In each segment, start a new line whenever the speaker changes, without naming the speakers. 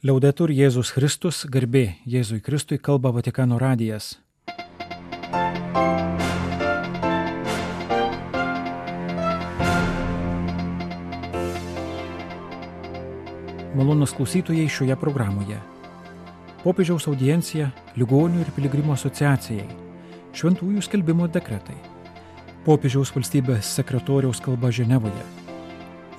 Liaudetur Jėzus Kristus, garbė Jėzui Kristui kalba Vatikano radijas. Malonus klausytojai šioje programoje. Popiežiaus audiencija Ligonių ir Piligrimų asociacijai. Šventųjų skelbimo dekretai. Popiežiaus valstybės sekretoriaus kalba Ženevoje.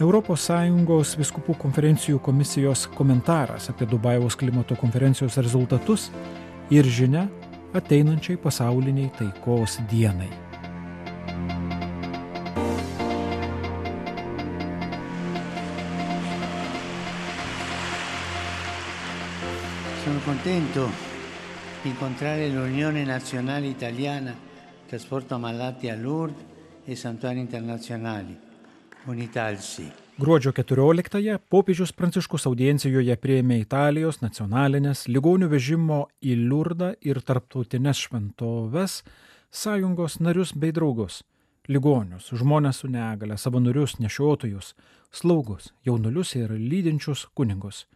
ES viskupų konferencijų komisijos komentaras apie Dubajaus klimato konferencijos rezultatus ir žinia ateinančiai pasauliniai taikos dienai.
Sono contento di incontrare l'Unione Nazionale Italiana Trasporto Malati a Lourdes e Santuari Internazionali.
Gruodžio 14-ąją popiežius Pranciškus audiencijoje prieėmė Italijos nacionalinės ligonių vežimo į Liurdą ir tarptautinės šventoves sąjungos narius bei draugus - ligonius, žmonės su negale, savanorius, nešiotojus, slaugus, jaunulius ir lydinčius kunigus.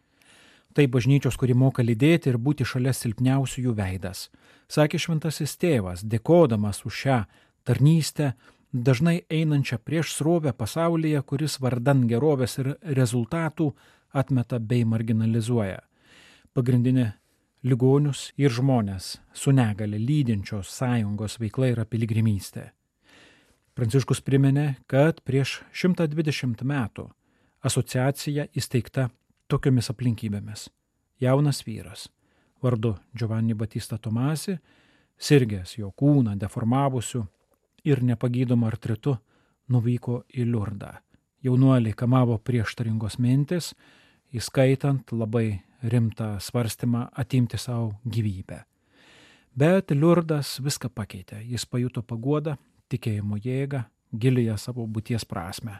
Tai bažnyčios, kuri moka lydėti ir būti šalia silpniausiųjų veidas, sakė šventasis tėvas, dėkodamas už šią tarnystę, dažnai einančią prieš srovę pasaulyje, kuris vardan gerovės ir rezultatų atmeta bei marginalizuoja. Pagrindinė ligonius ir žmonės su negale lydinčios sąjungos veikla yra piligrimystė. Pranciškus priminė, kad prieš 120 metų asociacija įsteigta tokiomis aplinkybėmis. Jaunas vyras, vardu Giovanni Batista Tomasi, sirgęs jo kūną deformavusiu ir nepagydomu artritu, nuvyko į Liurdą. Jaunuoliai kamavo prieštaringos mintis, įskaitant labai rimtą svarstymą atimti savo gyvybę. Bet Liurdas viską pakeitė, jis pajuto paguodą, tikėjimo jėgą, gilėje savo būties prasme.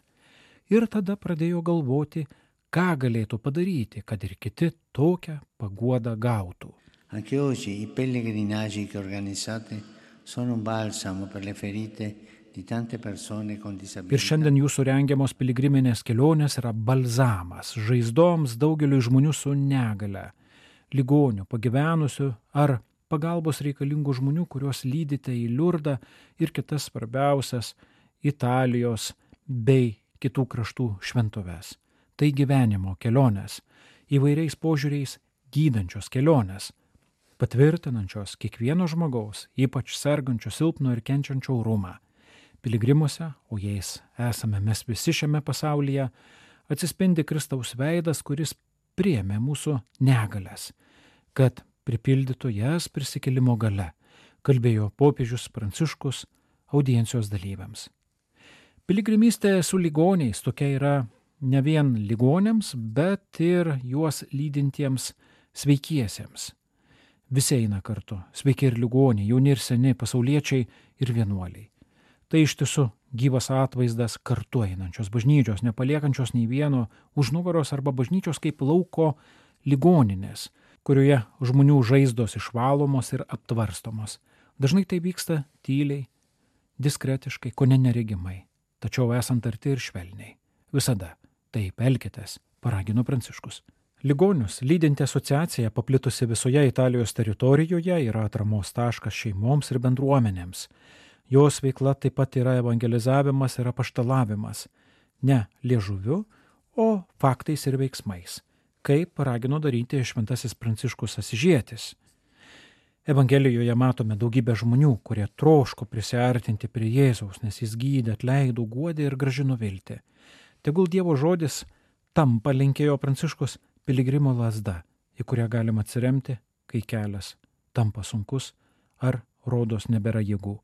Ir tada pradėjo galvoti, ką galėtų padaryti, kad ir kiti tokią paguodą gautų.
Anche oggi i pellegrinaggi che organizzate sono un balsamo per le ferite.
Ir šiandien jūsų rengiamos piligriminės kelionės yra balzamas žaizdoms daugeliu žmonių su negale, ligonių, pagyvenusių ar pagalbos reikalingų žmonių, kuriuos lydite į Liurdą ir kitas svarbiausias Italijos bei kitų kraštų šventoves. Tai gyvenimo kelionės, įvairiais požiūriais gydančios kelionės, patvirtinančios kiekvieno žmogaus, ypač sergančio silpno ir kenčiančio orumą. Piligrimuose, o jais esame mes visi šiame pasaulyje, atsispindi Kristaus veidas, kuris priemė mūsų negalės, kad pripildytų jas prisikėlimo gale, kalbėjo popiežius Pranciškus audiencijos dalyviams. Piligrimystė su ligoniais tokia yra ne vien ligonėms, bet ir juos lydintiems sveikiesiems. Visi eina kartu - sveiki ir ligoniai, jauni ir seni, pasauliečiai ir vienuoliai. Tai iš tiesų gyvas atvaizdas kartu einančios bažnyčios, nepaliekančios nei vieno už nugaros arba bažnyčios kaip lauko ligoninės, kurioje žmonių žaizdos išvalomos ir aptvarstomos. Dažnai tai vyksta tyliai, diskretiškai, ko ne neregimai, tačiau esant arti ir švelniai. Visada taip elkitės, paragino Pranciškus. Ligonius lydinti asociacija paplitusi visoje Italijos teritorijoje yra atramos taškas šeimoms ir bendruomenėms. Jos veikla taip pat yra evangelizavimas ir apaštalavimas. Ne liežuviu, o faktais ir veiksmais, kaip paragino daryti šventasis Pranciškus Asižėtis. Evangelijoje matome daugybę žmonių, kurie troško prisartinti prie Jėzaus, nes jis gydė, atleido, guodė ir gražino viltį. Tegul Dievo žodis tampa linkėjo Pranciškus piligrimo lasda, į kurią galima atsiremti, kai kelias tampa sunkus ar rodos nebėra jėgų.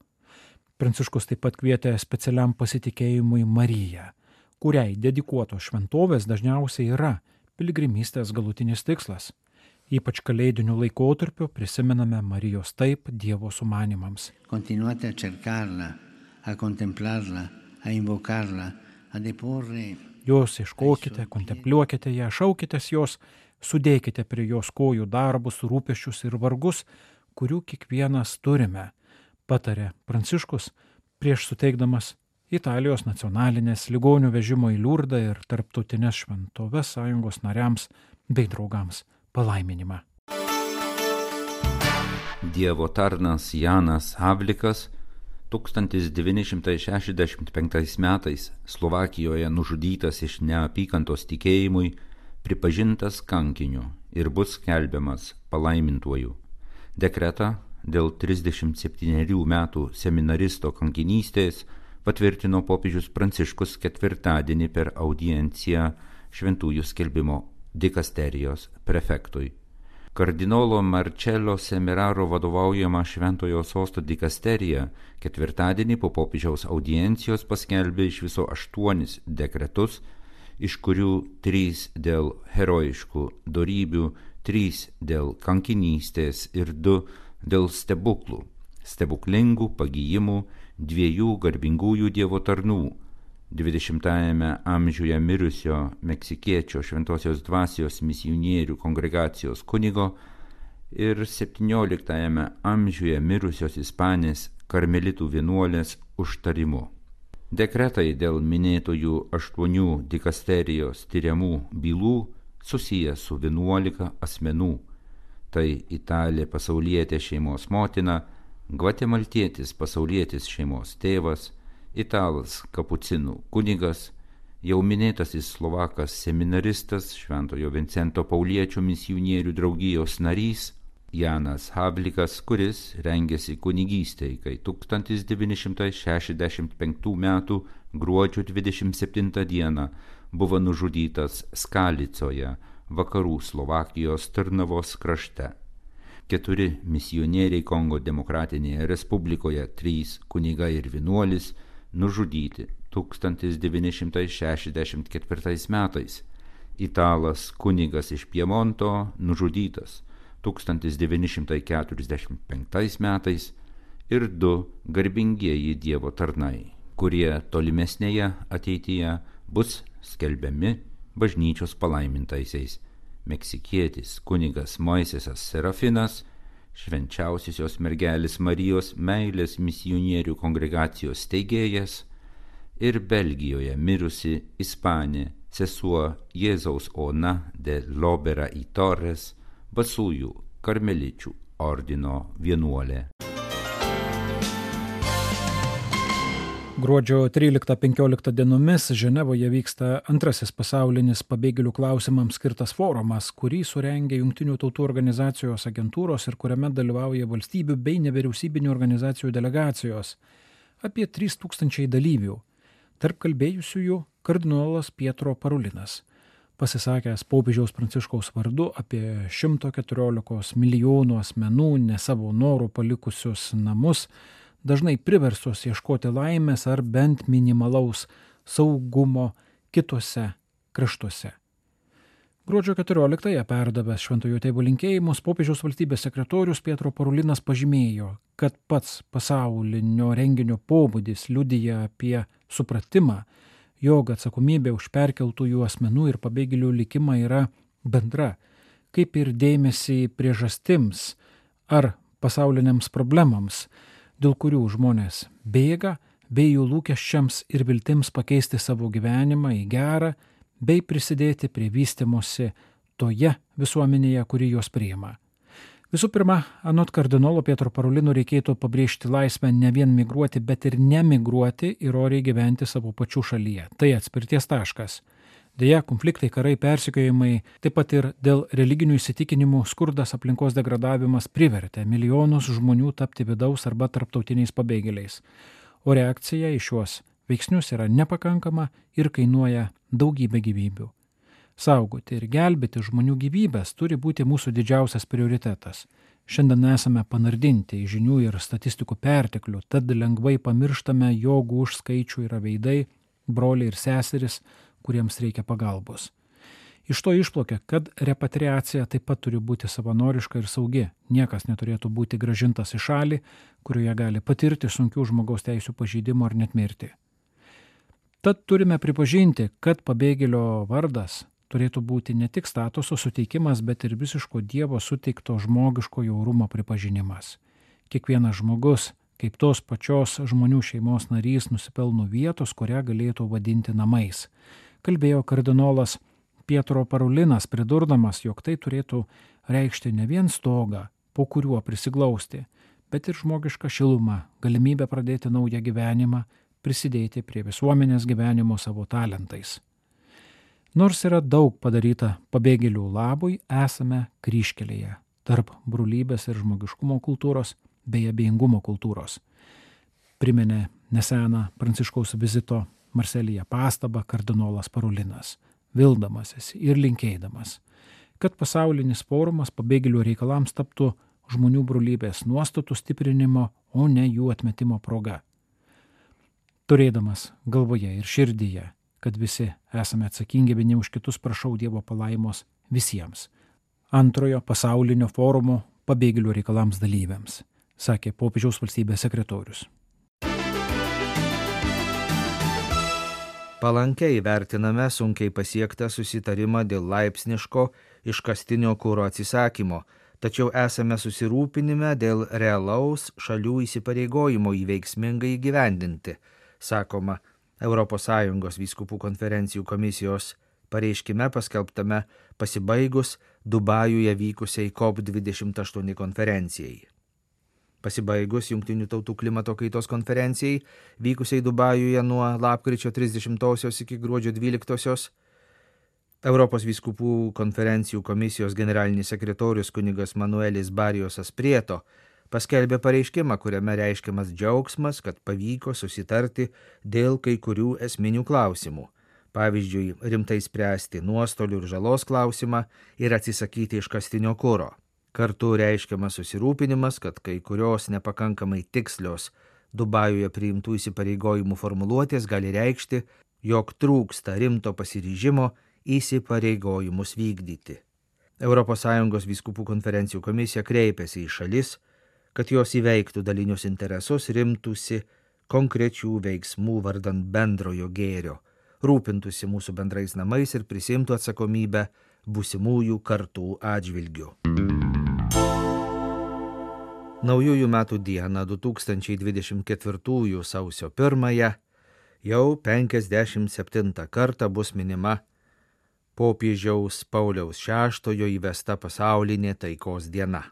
Pranciškus taip pat kvietė specialiam pasitikėjimui Mariją, kuriai dedikuotos šventovės dažniausiai yra piligrimystės galutinis tikslas. Ypač kalėdiniu laikotarpiu prisimename Marijos taip Dievo sumanimams.
Continuate a cercarla, a contemplarla, a invocarla, a deporre
Jos ieškokite, kontempliuokite ją, šaukitės jos, sudėkite prie jos kojų darbus, rūpešius ir vargus, kurių kiekvienas turime, patarė Pranciškus prieš suteikdamas Italijos nacionalinės ligonių vežimo į Liurdą ir tarptautinės šventovės sąjungos nariams bei draugams palaiminimą.
Dievo tarnas Janas Havlikas 1965 metais Slovakijoje nužudytas iš neapykantos tikėjimui, pripažintas kankiniu ir bus skelbiamas palaimintuoju. Dekretą dėl 37 metų seminaristo kankinystės patvirtino popiežius Pranciškus ketvirtadienį per audienciją šventųjų skelbimo dikasterijos prefektui. Kardinolo Marcello Semiraro vadovaujama Šventojo sosto dikasterija ketvirtadienį po popiežiaus audiencijos paskelbė iš viso aštuonis dekretus, iš kurių trys dėl herojiškų darybių, trys dėl kankinystės ir du dėl stebuklų, stebuklingų pagyjimų dviejų garbingųjų Dievo tarnų 20-ame amžiuje mirusio meksikiečio šventosios dvasios misionierių kongregacijos kunigo ir 17-ame amžiuje mirusios ispanės karmelitų vienuolės užtarimu. Dekretai dėl minėtojų aštuonių dikasterijos tyriamų bylų susiję su 11 asmenų. Tai Italė pasaulietė šeimos motina, Gvatemaltietis pasaulietis šeimos tėvas, italas kapucinų kunigas, jau minėtasis slovakas seminaristas, Šventojo Vincento Pauliečio misionierių draugijos narys Janas Havlikas, kuris rengėsi kunigystėje, kai 1965 m. gruodžio 27 d. buvo nužudytas Skalicoje, vakarų Slovakijos Tarnavos krašte. Keturi misionieriai Kongo demokratinėje Respublikoje, trys kunigai ir vienuolis, nužudyti 1964 metais. Italas kunigas iš Piemonto nužudytas 1945 metais ir du garbingieji Dievo tarnai, kurie tolimesnėje ateityje bus skelbiami bažnyčios palaimintaisiais. Meksikietis kunigas Moisesas Serafinas švenčiausiosios mergelės Marijos meilės misionierių kongregacijos steigėjas ir Belgijoje mirusi Ispanė sesuo Jėzaus Ona de Lobera į Torres, basųjų karmeličių ordino vienuolė.
Gruodžio 13-15 dienomis Ženevoje vyksta antrasis pasaulinis pabėgėlių klausimams skirtas forumas, kurį surengė Junktinių tautų organizacijos agentūros ir kuriame dalyvauja valstybių bei nevyriausybinių organizacijų delegacijos. Apie 3000 dalyvių. Tarp kalbėjusiųjų kardinolas Pietro Parulinas. Pasisakęs popiežiaus pranciškaus vardu apie 114 milijonų asmenų ne savo norų palikusius namus, dažnai priversos ieškoti laimės ar bent minimalaus saugumo kitose kraštuose. Gruodžio 14-ąją perdavęs Šventojo tėvo linkėjimus, popiežiaus valstybės sekretorius Pietro Parulinas pažymėjo, kad pats pasaulinio renginio pobūdis liudyja apie supratimą, jog atsakomybė už perkeltųjų asmenų ir pabėgėlių likimą yra bendra, kaip ir dėmesį priežastims ar pasauliniams problemams, dėl kurių žmonės bėga, bei jų lūkesčiams ir viltims pakeisti savo gyvenimą į gerą, bei prisidėti prie vystimosi toje visuomenėje, kuri juos priima. Visų pirma, anot kardinolo Pietro Parulino reikėtų pabrėžti laisvę ne vien migruoti, bet ir nemigruoti ir oriai gyventi savo pačių šalyje. Tai atspirties taškas. Deja, konfliktai, karai, persikėjimai, taip pat ir dėl religinių įsitikinimų skurdas aplinkos degradavimas privertė milijonus žmonių tapti vidaus arba tarptautiniais pabėgėliais. O reakcija į šiuos veiksnius yra nepakankama ir kainuoja daugybę gyvybių. Saugoti ir gelbėti žmonių gyvybės turi būti mūsų didžiausias prioritetas. Šiandien esame panardinti į žinių ir statistikų perteklių, tad lengvai pamirštame, jog už skaičių yra veidai, broliai ir seseris, kuriems reikia pagalbos. Iš to išplaukia, kad repatriacija taip pat turi būti savanoriška ir saugi. Niekas neturėtų būti gražintas į šalį, kurioje gali patirti sunkių žmogaus teisų pažeidimų ar net mirti. Tad turime pripažinti, kad pabėgėlio vardas turėtų būti ne tik statuso suteikimas, bet ir visiško Dievo suteikto žmogiško jaurumo pripažinimas. Kiekvienas žmogus, kaip tos pačios žmonių šeimos narys, nusipelno vietos, kurią galėtų vadinti namais kalbėjo kardinolas Pietro Parulinas pridurdamas, jog tai turėtų reikšti ne vien stogą, po kuriuo prisiglausti, bet ir žmogišką šilumą, galimybę pradėti naują gyvenimą, prisidėti prie visuomenės gyvenimo savo talentais. Nors yra daug padaryta pabėgėlių labui, esame kryškelėje tarp brolybės ir žmogiškumo kultūros bei abejingumo kultūros. Priminė neseną Pranciškaus vizito Marselyje pastabą kardinolas Parulinas, vildamasis ir linkėdamas, kad pasaulinis forumas pabėgėlių reikalams taptų žmonių brolybės nuostatų stiprinimo, o ne jų atmetimo proga. Turėdamas galvoje ir širdyje, kad visi esame atsakingi vieni už kitus, prašau Dievo palaimos visiems. Antrojo pasaulinio forumo pabėgėlių reikalams dalyviams, sakė popiežiaus valstybės sekretorius.
Palankiai vertiname sunkiai pasiektą susitarimą dėl laipsniško iškastinio kūro atsisakymo, tačiau esame susirūpinime dėl realaus šalių įsipareigojimo įveiksmingai įgyvendinti, sakoma ES vyskupų konferencijų komisijos pareiškime paskelbtame pasibaigus Dubajuje vykusiai COP28 konferencijai. Pasibaigus Junktinių tautų klimato kaitos konferencijai, vykusiai Dubajuje nuo lapkričio 30 iki gruodžio 12, Europos vyskupų konferencijų komisijos generalinis sekretorius kunigas Manuelis Barijosas Prieto paskelbė pareiškimą, kuriame reiškiamas džiaugsmas, kad pavyko susitarti dėl kai kurių esminių klausimų. Pavyzdžiui, rimtai spręsti nuostolių ir žalos klausimą ir atsisakyti iškastinio kūro. Kartu reiškiamas susirūpinimas, kad kai kurios nepakankamai tikslios Dubajuje priimtų įsipareigojimų formuluotės gali reikšti, jog trūksta rimto pasiryžimo įsipareigojimus vykdyti. ES vyskupų konferencijų komisija kreipėsi į šalis, kad jos įveiktų dalinius interesus, rimtųsi konkrečių veiksmų vardant bendrojo gėrio, rūpintųsi mūsų bendrais namais ir prisimtų atsakomybę būsimųjų kartų atžvilgių. Naujųjų metų dieną 2024 sausio 1 jau 57 kartą bus minima popiežiaus Pauliaus VI įvesta pasaulinė taikos diena.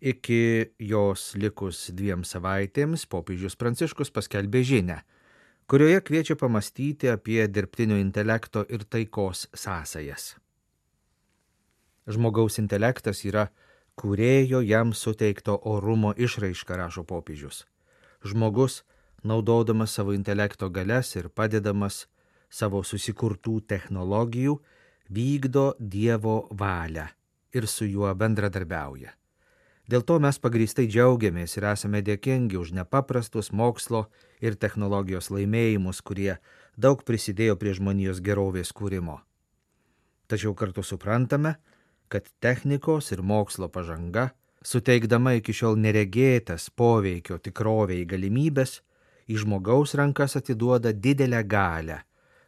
Iki jos likus dviem savaitėms popiežius Pranciškus paskelbė žinę, kurioje kviečia pamastyti apie dirbtinio intelekto ir taikos sąsajas. Žmogaus intelektas yra kurėjo jam suteikto orumo išraiška, rašo popiežius. Žmogus, naudodamas savo intelekto galias ir padedamas savo susikurtų technologijų, vykdo Dievo valią ir su juo bendradarbiauja. Dėl to mes pagristai džiaugiamės ir esame dėkingi už nepaprastus mokslo ir technologijos laimėjimus, kurie daug prisidėjo prie žmonijos gerovės kūrimo. Tačiau kartu suprantame, kad technikos ir mokslo pažanga, suteikdama iki šiol neregėtas poveikio tikroviai galimybės, į žmogaus rankas atiduoda didelę galę,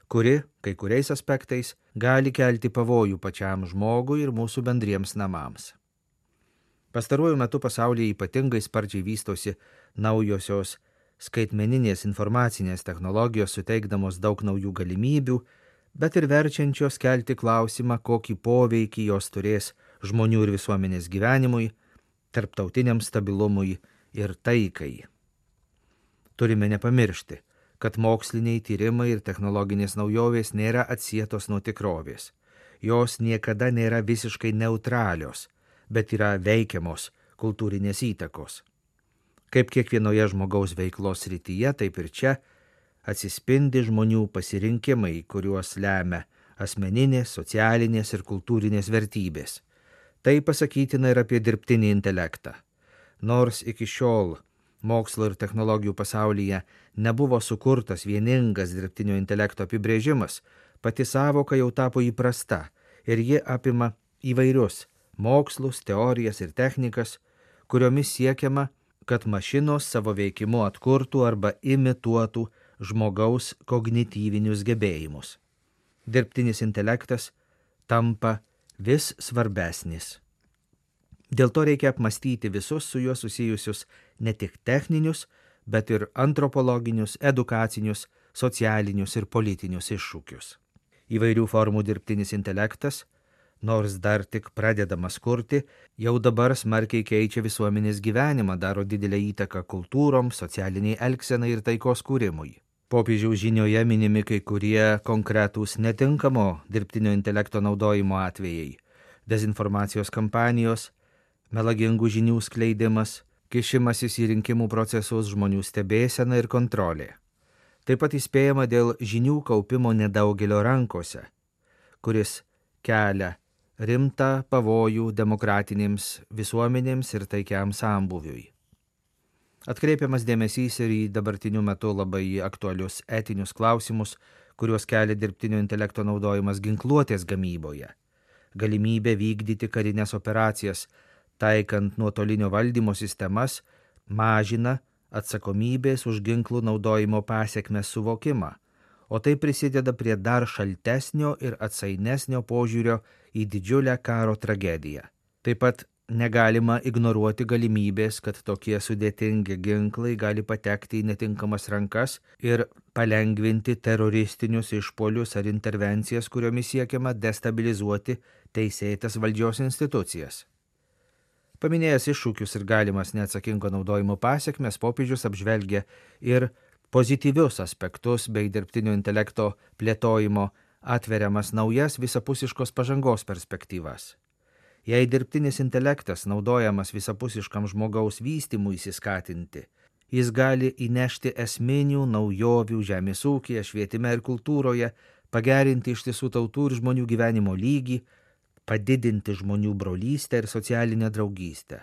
kuri kai kuriais aspektais gali kelti pavojų pačiam žmogui ir mūsų bendriems namams. Pastaruoju metu pasaulyje ypatingai sparčiai vystosi naujosios skaitmeninės informacinės technologijos suteikdamos daug naujų galimybių bet ir verčiančios kelti klausimą, kokį poveikį jos turės žmonių ir visuomenės gyvenimui, tarptautiniam stabilumui ir taikai. Turime nepamiršti, kad moksliniai tyrimai ir technologinės naujovės nėra atsietos nuo tikrovės. Jos niekada nėra visiškai neutralios, bet yra veikiamos kultūrinės įtakos. Kaip kiekvienoje žmogaus veiklos rytyje, taip ir čia atsispindi žmonių pasirinkimai, kuriuos lemia asmeninės, socialinės ir kultūrinės vertybės. Tai pasakytina ir apie dirbtinį intelektą. Nors iki šiol mokslo ir technologijų pasaulyje nebuvo sukurtas vieningas dirbtinio intelekto apibrėžimas, pati savoka jau tapo įprasta ir ji apima įvairius mokslus, teorijas ir technikas, kuriomis siekiama, kad mašinos savo veikimu atkurtų arba imituotų žmogaus kognityvinius gebėjimus. Dirbtinis intelektas tampa vis svarbesnis. Dėl to reikia apmastyti visus su juo susijusius ne tik techninius, bet ir antropologinius, edukacinius, socialinius ir politinius iššūkius. Įvairių formų dirbtinis intelektas, nors dar tik pradedamas kurti, jau dabar smarkiai keičia visuomenės gyvenimą, daro didelę įtaką kultūrom, socialiniai elgsenai ir taikos kūrimui. Popiežiaus žinioje minimi kai kurie konkretūs netinkamo dirbtinio intelekto naudojimo atvejai - dezinformacijos kampanijos, melagingų žinių skleidimas, kišimasis į rinkimų procesus, žmonių stebėsena ir kontrolė. Taip pat įspėjama dėl žinių kaupimo nedaugelio rankose, kuris kelia rimtą pavojų demokratinėms visuomenėms ir taikiam sambuviui. Atkreipiamas dėmesys ir į dabartiniu metu labai aktualius etinius klausimus, kuriuos kelia dirbtinio intelekto naudojimas ginkluotės gamyboje. Galimybė vykdyti karinės operacijas, taikant nuotolinio valdymo sistemas, mažina atsakomybės už ginklų naudojimo pasiekmes suvokimą, o tai prisideda prie dar šaltesnio ir atsainesnio požiūrio į didžiulę karo tragediją. Taip pat negalima ignoruoti galimybės, kad tokie sudėtingi ginklai gali patekti į netinkamas rankas ir palengvinti teroristinius išpolius ar intervencijas, kuriomis siekiama destabilizuoti teisėtas valdžios institucijas. Paminėjęs iššūkius ir galimas neatsakingo naudojimo pasiekmes, popiežius apžvelgia ir pozityvius aspektus bei dirbtinio intelekto plėtojimo atveriamas naujas visapusiškos pažangos perspektyvas. Jei dirbtinis intelektas naudojamas visapusiškam žmogaus vystimui įsiskatinti, jis gali įnešti esminių naujovių žemės ūkėje, švietime ir kultūroje, pagerinti iš tiesų tautų ir žmonių gyvenimo lygį, padidinti žmonių brolystę ir socialinę draugystę.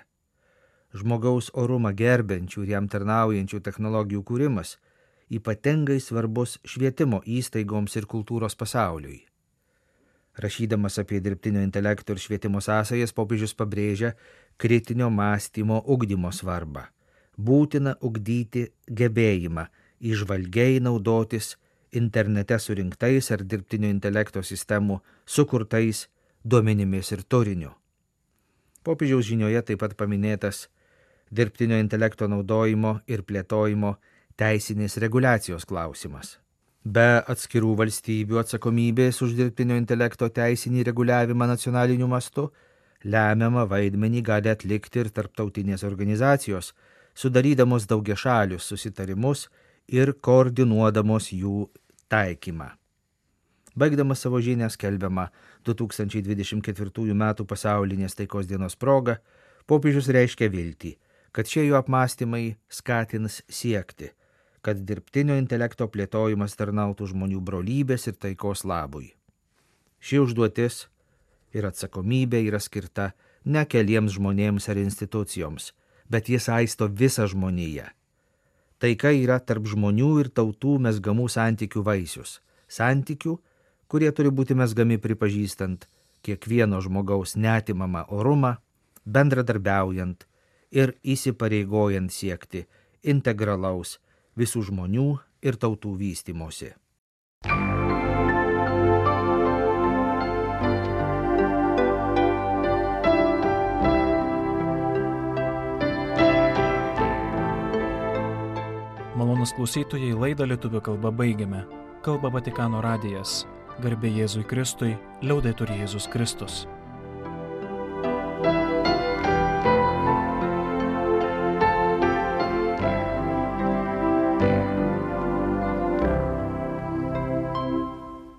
Žmogaus orumą gerbiančių ir jam tarnaujančių technologijų kūrimas ypatingai svarbus švietimo įstaigoms ir kultūros pasauliui. Rašydamas apie dirbtinio intelekto ir švietimo sąsajas, popiežius pabrėžia kritinio mąstymo ugdymo svarbą. Būtina ugdyti gebėjimą išvalgiai naudotis internete surinktais ar dirbtinio intelekto sistemų sukurtais duomenimis ir turiniu. Popiežiaus žinioje taip pat paminėtas dirbtinio intelekto naudojimo ir plėtojimo teisinės reguliacijos klausimas. Be atskirų valstybių atsakomybės už dirbtinio intelekto teisinį reguliavimą nacionaliniu mastu, lemiamą vaidmenį gali atlikti ir tarptautinės organizacijos, sudarydamos daugiašalius susitarimus ir koordinuodamos jų taikymą. Baigdamas savo žinią skelbiamą 2024 m. pasaulinės taikos dienos proga, popiežius reiškia viltį, kad šie jų apmąstymai skatins siekti, kad dirbtinio intelekto plėtojimas tarnautų žmonių brolybės ir taikos labui. Ši užduotis ir atsakomybė yra skirta ne keliems žmonėms ar institucijoms, bet jis aisto visą žmoniją. Taika yra tarp žmonių ir tautų mesgamų santykių vaisius - santykių, kurie turi būti mesgami pripažįstant kiekvieno žmogaus netimamą orumą, bendradarbiaujant ir įsipareigojant siekti integralaus visų žmonių ir tautų vystimosi.
Malonus klausytojai laidą lietuvių kalbą baigiame. Kalba Vatikano radijas. Garbė Jėzui Kristui, liaudai turi Jėzus Kristus.